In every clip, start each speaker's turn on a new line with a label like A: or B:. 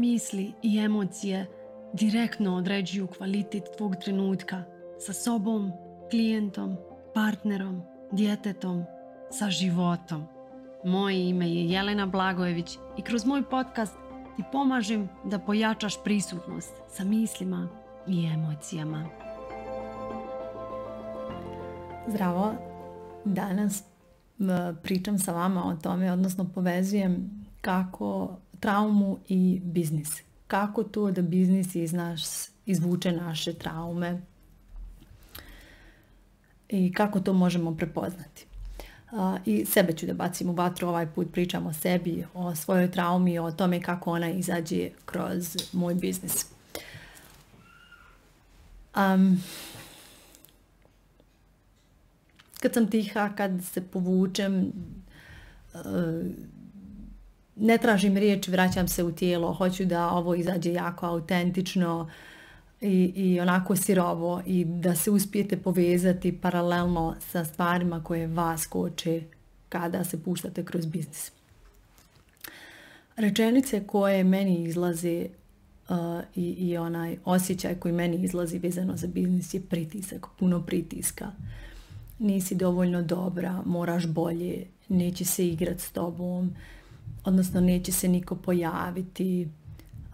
A: misli i emocije direktno određuju kvalitet tvog trenutka sa sobom, klijentom, partnerom, djetetom, sa životom. Moje ime je Jelena Blagojević i kroz moj podcast ti pomažem da pojačaš prisutnost sa mislima i emocijama. Zdravo, danas pričam sa vama o tome, odnosno povezujem kako traumu i biznis. Kako to da biznis iz nas izvuče naše traume i kako to možemo prepoznati. I sebe ću da bacim u vatru, ovaj put pričam o sebi, o svojoj traumi, o tome kako ona izađe kroz moj biznis. Um, kad sam tiha, kad se povučem, ne tražim riječ, vraćam se u tijelo, hoću da ovo izađe jako autentično i, i onako sirovo i da se uspijete povezati paralelno sa stvarima koje vas koče kada se puštate kroz biznis. Rečenice koje meni izlaze uh, i, i onaj osjećaj koji meni izlazi vezano za biznis je pritisak, puno pritiska. Nisi dovoljno dobra, moraš bolje, neće se igrat s tobom, odnosno neće se niko pojaviti,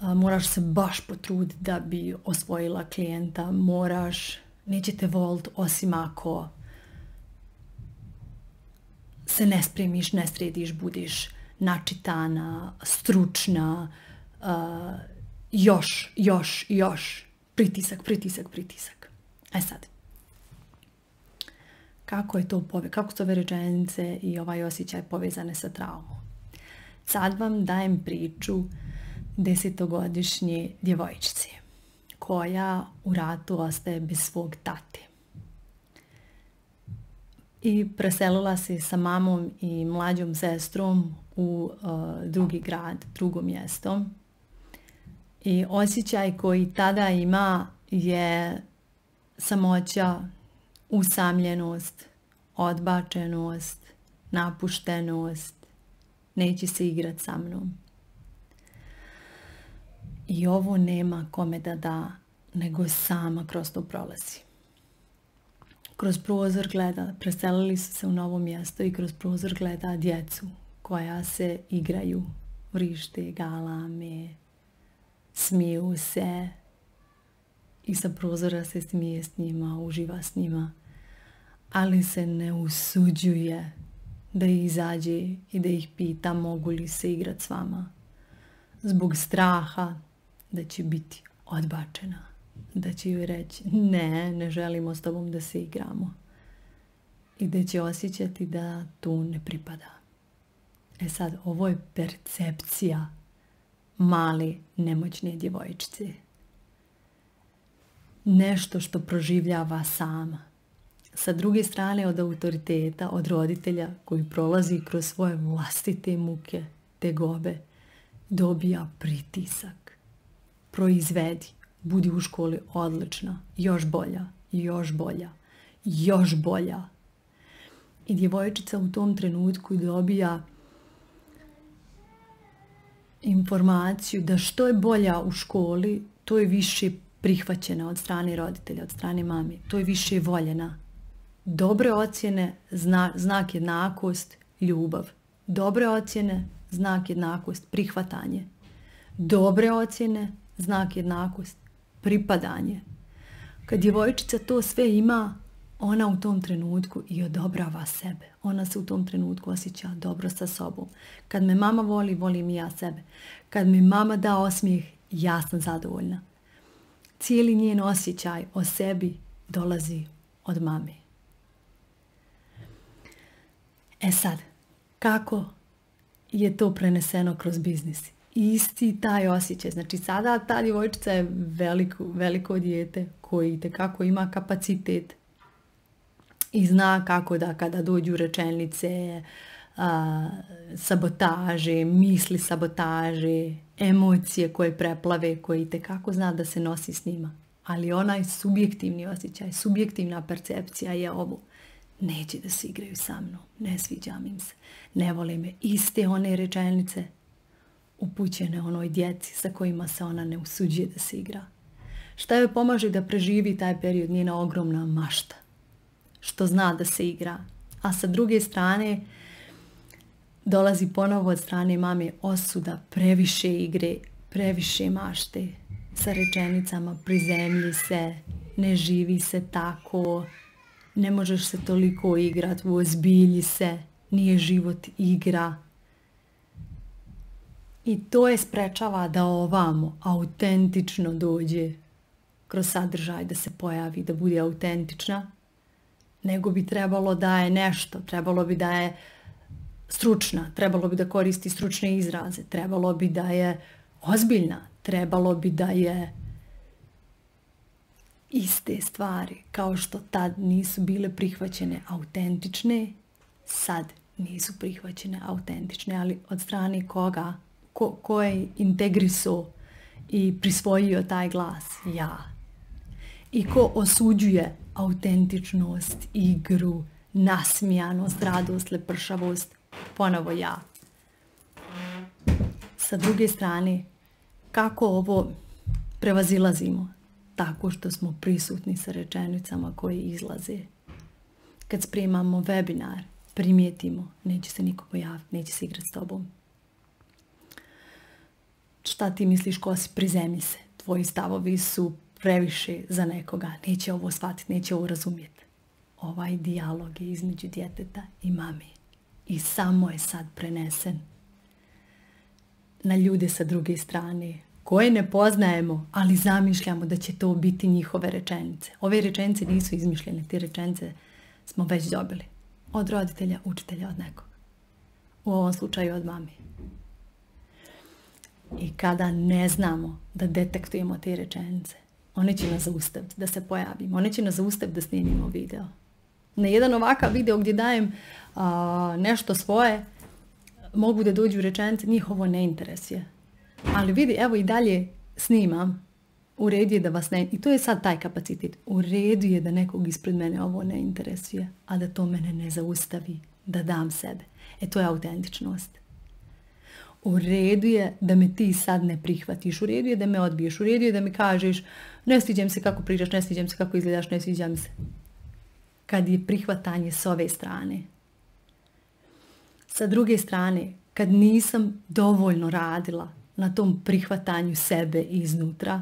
A: moraš se baš potruditi da bi osvojila klijenta, moraš, neće te volt osim ako se ne spremiš, ne središ, budiš načitana, stručna, još, još, još, pritisak, pritisak, pritisak. E sad, kako je to, kako su ove rečenice i ovaj osjećaj povezane sa traumom? Sad vam dajem priču desetogodišnji djevojčice koja u ratu ostaje bez svog tate. I preselila se sa mamom i mlađom sestrom u uh, drugi grad, drugo mjesto. I osjećaj koji tada ima je samoća, usamljenost, odbačenost, napuštenost, neće se igrat sa mnom. I ovo nema kome da da, nego sama kroz to prolazi. Kroz prozor gleda, preselili su se u novo mjesto i kroz prozor gleda djecu koja se igraju, vrište, galame, smiju se i sa prozora se smije s njima, uživa s njima, ali se ne usuđuje da izađe i da ih pita mogu li se igrati s vama. Zbog straha da će biti odbačena. Da će joj reći ne, ne želimo s tobom da se igramo. I da će osjećati da tu ne pripada. E sad, ovo je percepcija mali nemoćne djevojčice. Nešto što proživljava sama sa druge strane od autoriteta, od roditelja koji prolazi kroz svoje vlastite muke, gobe dobija pritisak. Proizvedi, budi u školi odlična, još bolja, još bolja, još bolja. I djevojčica u tom trenutku dobija informaciju da što je bolja u školi, to je više prihvaćena od strane roditelja, od strane mami, to je više voljena, Dobre ocjene, znak jednakost, ljubav. Dobre ocjene, znak jednakost, prihvatanje. Dobre ocjene, znak jednakost, pripadanje. Kad djevojčica to sve ima, ona u tom trenutku i odobrava sebe. Ona se u tom trenutku osjeća dobro sa sobom. Kad me mama voli, volim i ja sebe. Kad mi mama da osmijeh, ja sam zadovoljna. Cijeli njen osjećaj o sebi dolazi od mame. E sad, kako je to preneseno kroz biznis? Isti taj osjećaj. Znači sada ta djevojčica je veliko, veliko dijete koji itekako ima kapacitet i zna kako da kada dođu rečenice, sabotaže, misli sabotaže, emocije koje preplave, koji itekako zna da se nosi s njima. Ali onaj subjektivni osjećaj, subjektivna percepcija je ovo neće da se igraju sa mnom, ne sviđam im se, ne vole me. Iste one rečenice upućene onoj djeci sa kojima se ona ne usuđuje da se igra. Šta joj pomaže da preživi taj period njena ogromna mašta, što zna da se igra. A sa druge strane, dolazi ponovo od strane mame osuda previše igre, previše mašte sa rečenicama prizemlji se, ne živi se tako, ne možeš se toliko igrat, ozbilji se, nije život igra. I to je sprečava da ovamo autentično dođe kroz sadržaj, da se pojavi, da bude autentična, nego bi trebalo da je nešto, trebalo bi da je stručna, trebalo bi da koristi stručne izraze, trebalo bi da je ozbiljna, trebalo bi da je iste stvari kao što tad nisu bile prihvaćene autentične, sad nisu prihvaćene autentične, ali od strane koga, ko, ko je integriso i prisvojio taj glas? Ja. I ko osuđuje autentičnost, igru, nasmijanost, radost, lepršavost? Ponovo ja. Sa druge strane, kako ovo prevazilazimo? tako što smo prisutni sa rečenicama koje izlaze. Kad spremamo webinar, primijetimo, neće se niko pojaviti, neće se igrati s tobom. Šta ti misliš ko si, prizemi se. Tvoji stavovi su previše za nekoga, neće ovo shvatiti, neće ovo razumjeti. Ovaj dijalog je između djeteta i mami i samo je sad prenesen na ljude sa druge strane, koje ne poznajemo, ali zamišljamo da će to biti njihove rečenice. Ove rečenice nisu izmišljene, te rečenice smo već dobili. Od roditelja, učitelja, od nekog. U ovom slučaju od mami. I kada ne znamo da detektujemo te rečenice, one će nas zaustaviti da se pojavimo, one će nas zaustaviti da snimimo video. Na jedan ovakav video gdje dajem nešto svoje, mogu da dođu rečenice, Njihovo ovo ne interesuje ali vidi, evo i dalje snimam. U redu je da vas ne... I to je sad taj kapacitet. U redu je da nekog ispred mene ovo ne interesuje, a da to mene ne zaustavi, da dam sebe. E to je autentičnost. U redu je da me ti sad ne prihvatiš, u redu je da me odbiješ, u redu je da mi kažeš ne sviđam se kako pričaš, ne sviđam se kako izgledaš, ne sviđam se. Kad je prihvatanje s ove strane. Sa druge strane, kad nisam dovoljno radila, na tom prihvatanju sebe iznutra,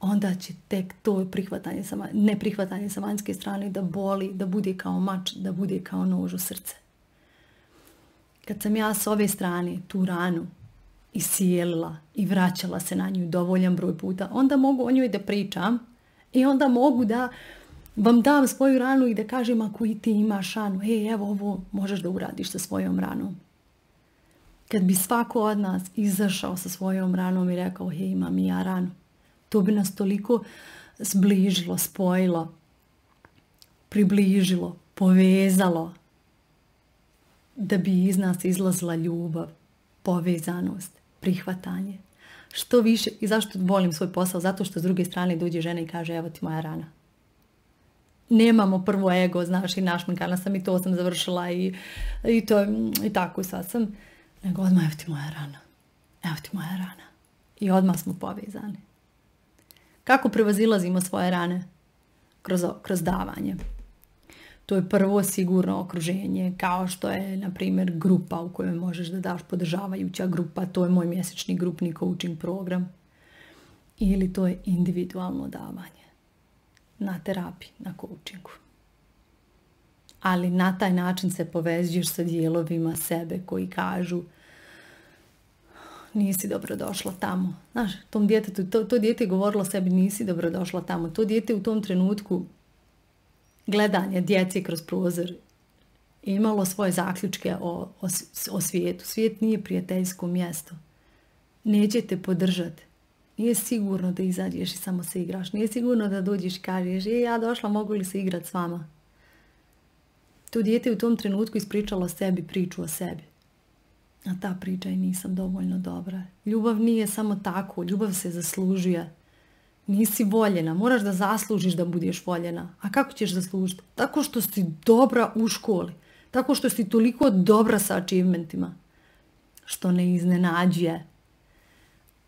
A: onda će tek to prihvatanje neprihvatanje ne sa vanjske strane da boli, da bude kao mač, da bude kao nož u srce. Kad sam ja s ove strane tu ranu isijelila i vraćala se na nju dovoljan broj puta, onda mogu o njoj da pričam i onda mogu da vam dam svoju ranu i da kažem ako i ti imaš ranu, e, evo ovo možeš da uradiš sa svojom ranom. Kad bi svako od nas izašao sa svojom ranom i rekao, hej, imam i ja ranu, to bi nas toliko zbližilo, spojilo, približilo, povezalo, da bi iz nas izlazila ljubav, povezanost, prihvatanje. Što više, i zašto volim svoj posao? Zato što s druge strane dođe žena i kaže, evo ti moja rana. Nemamo prvo ego, znaš, i našminkana sam i to sam završila i, to, i tako sad sam. Nego odmah evo ti moja rana. Evo ti moja rana. I odmah smo povezani. Kako prevazilazimo svoje rane? Kroz, kroz davanje. To je prvo sigurno okruženje, kao što je, na primjer, grupa u kojoj možeš da daš podržavajuća grupa, to je moj mjesečni grupni coaching program. Ili to je individualno davanje na terapiji, na coachingu ali na taj način se povezuješ sa dijelovima sebe koji kažu nisi dobrodošla tamo. Znaš, tom djetetu, to, to dijete je govorilo sebi nisi dobrodošla tamo. To dijete u tom trenutku gledanje djeci kroz prozor imalo svoje zaključke o, o, svijetu. Svijet nije prijateljsko mjesto. Neće te podržati. Nije sigurno da izađeš i samo se igraš. Nije sigurno da dođeš i kažeš, je, ja došla, mogu li se igrati s vama? To dijete u tom trenutku ispričalo sebi priču o sebi. A ta priča i nisam dovoljno dobra. Ljubav nije samo tako, ljubav se zaslužuje. Nisi voljena, moraš da zaslužiš da budeš voljena. A kako ćeš zaslužiti? Tako što si dobra u školi. Tako što si toliko dobra sa achievementima. Što ne iznenađuje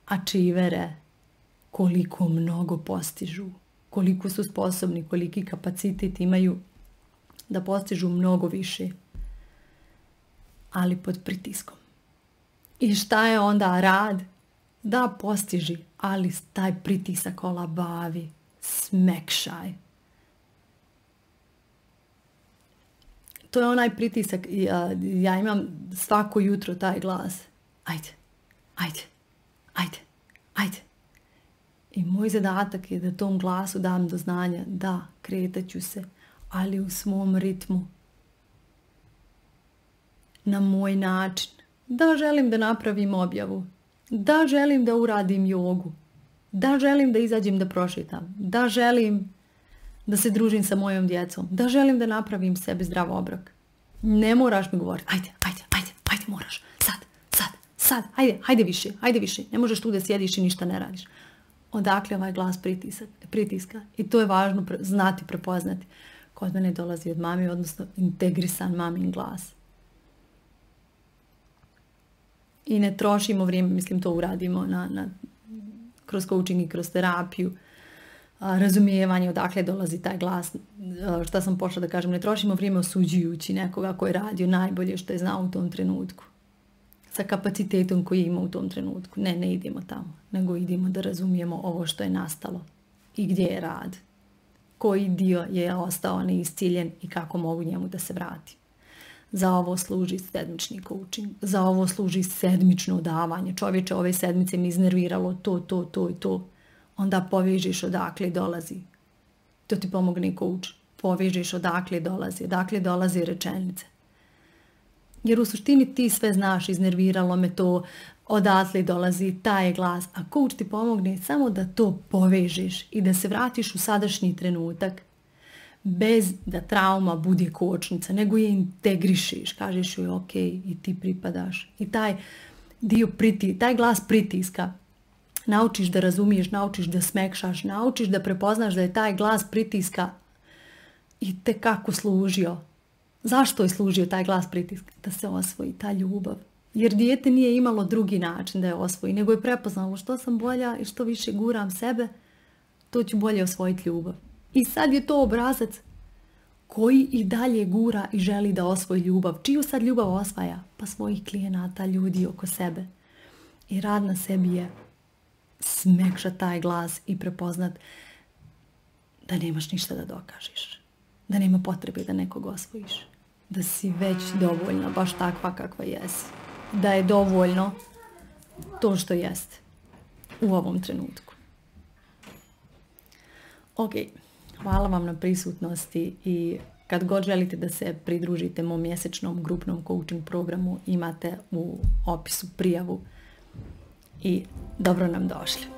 A: Ačivere koliko mnogo postižu, koliko su sposobni, koliki kapacitet imaju da postižu mnogo više, ali pod pritiskom. I šta je onda rad? Da postiži, ali taj pritisak bavi smekšaj. To je onaj pritisak, ja, ja imam svako jutro taj glas. Ajde, ajde, ajde, ajde. I moj zadatak je da tom glasu dam do znanja da kretat ću se, ali u svom ritmu. Na moj način. Da želim da napravim objavu. Da želim da uradim jogu. Da želim da izađem da prošitam. Da želim da se družim sa mojom djecom. Da želim da napravim sebi zdrav obrok. Ne moraš mi govoriti. Ajde, ajde, ajde, ajde moraš. Sad, sad, sad. Ajde, ajde više, ajde više. Ne možeš tu da sjediš i ništa ne radiš odakle ovaj glas pritiska i to je važno znati prepoznati kod mene dolazi od mami, odnosno integrisan mamin glas. I ne trošimo vrijeme, mislim to uradimo na, na, kroz coaching i kroz terapiju, a, razumijevanje odakle dolazi taj glas, a, e, šta sam pošla da kažem, ne trošimo vrijeme osuđujući nekoga koji je radio najbolje što je znao u tom trenutku sa kapacitetom koji ima u tom trenutku. Ne, ne idemo tamo, nego idemo da razumijemo ovo što je nastalo i gdje je rad koji dio je ostao neisciljen i kako mogu njemu da se vrati. Za ovo služi sedmični coaching, za ovo služi sedmično davanje. Čovječe, ove sedmice mi iznerviralo to, to, to i to. Onda povežiš odakle dolazi. To ti pomogne coach. Povežiš odakle dolazi, odakle dolazi rečenice jer u suštini ti sve znaš, iznerviralo me to, odatle dolazi taj glas, a coach ti pomogne samo da to povežeš i da se vratiš u sadašnji trenutak bez da trauma bude kočnica, nego je integrišiš, kažeš joj ok i ti pripadaš. I taj dio priti, taj glas pritiska, naučiš da razumiješ, naučiš da smekšaš, naučiš da prepoznaš da je taj glas pritiska i te kako služio Zašto je služio taj glas pritiska? Da se osvoji ta ljubav. Jer dijete nije imalo drugi način da je osvoji, nego je prepoznalo što sam bolja i što više guram sebe, to ću bolje osvojiti ljubav. I sad je to obrazac koji i dalje gura i želi da osvoji ljubav. Čiju sad ljubav osvaja? Pa svojih klijenata, ljudi oko sebe. I rad na sebi je smekša taj glas i prepoznat da nemaš ništa da dokažiš da nema potrebe da nekog osvojiš. Da si već dovoljna, baš takva kakva jesi. Da je dovoljno to što jeste u ovom trenutku. Ok, hvala vam na prisutnosti i kad god želite da se pridružite mom mjesečnom grupnom coaching programu, imate u opisu prijavu i dobro nam došli.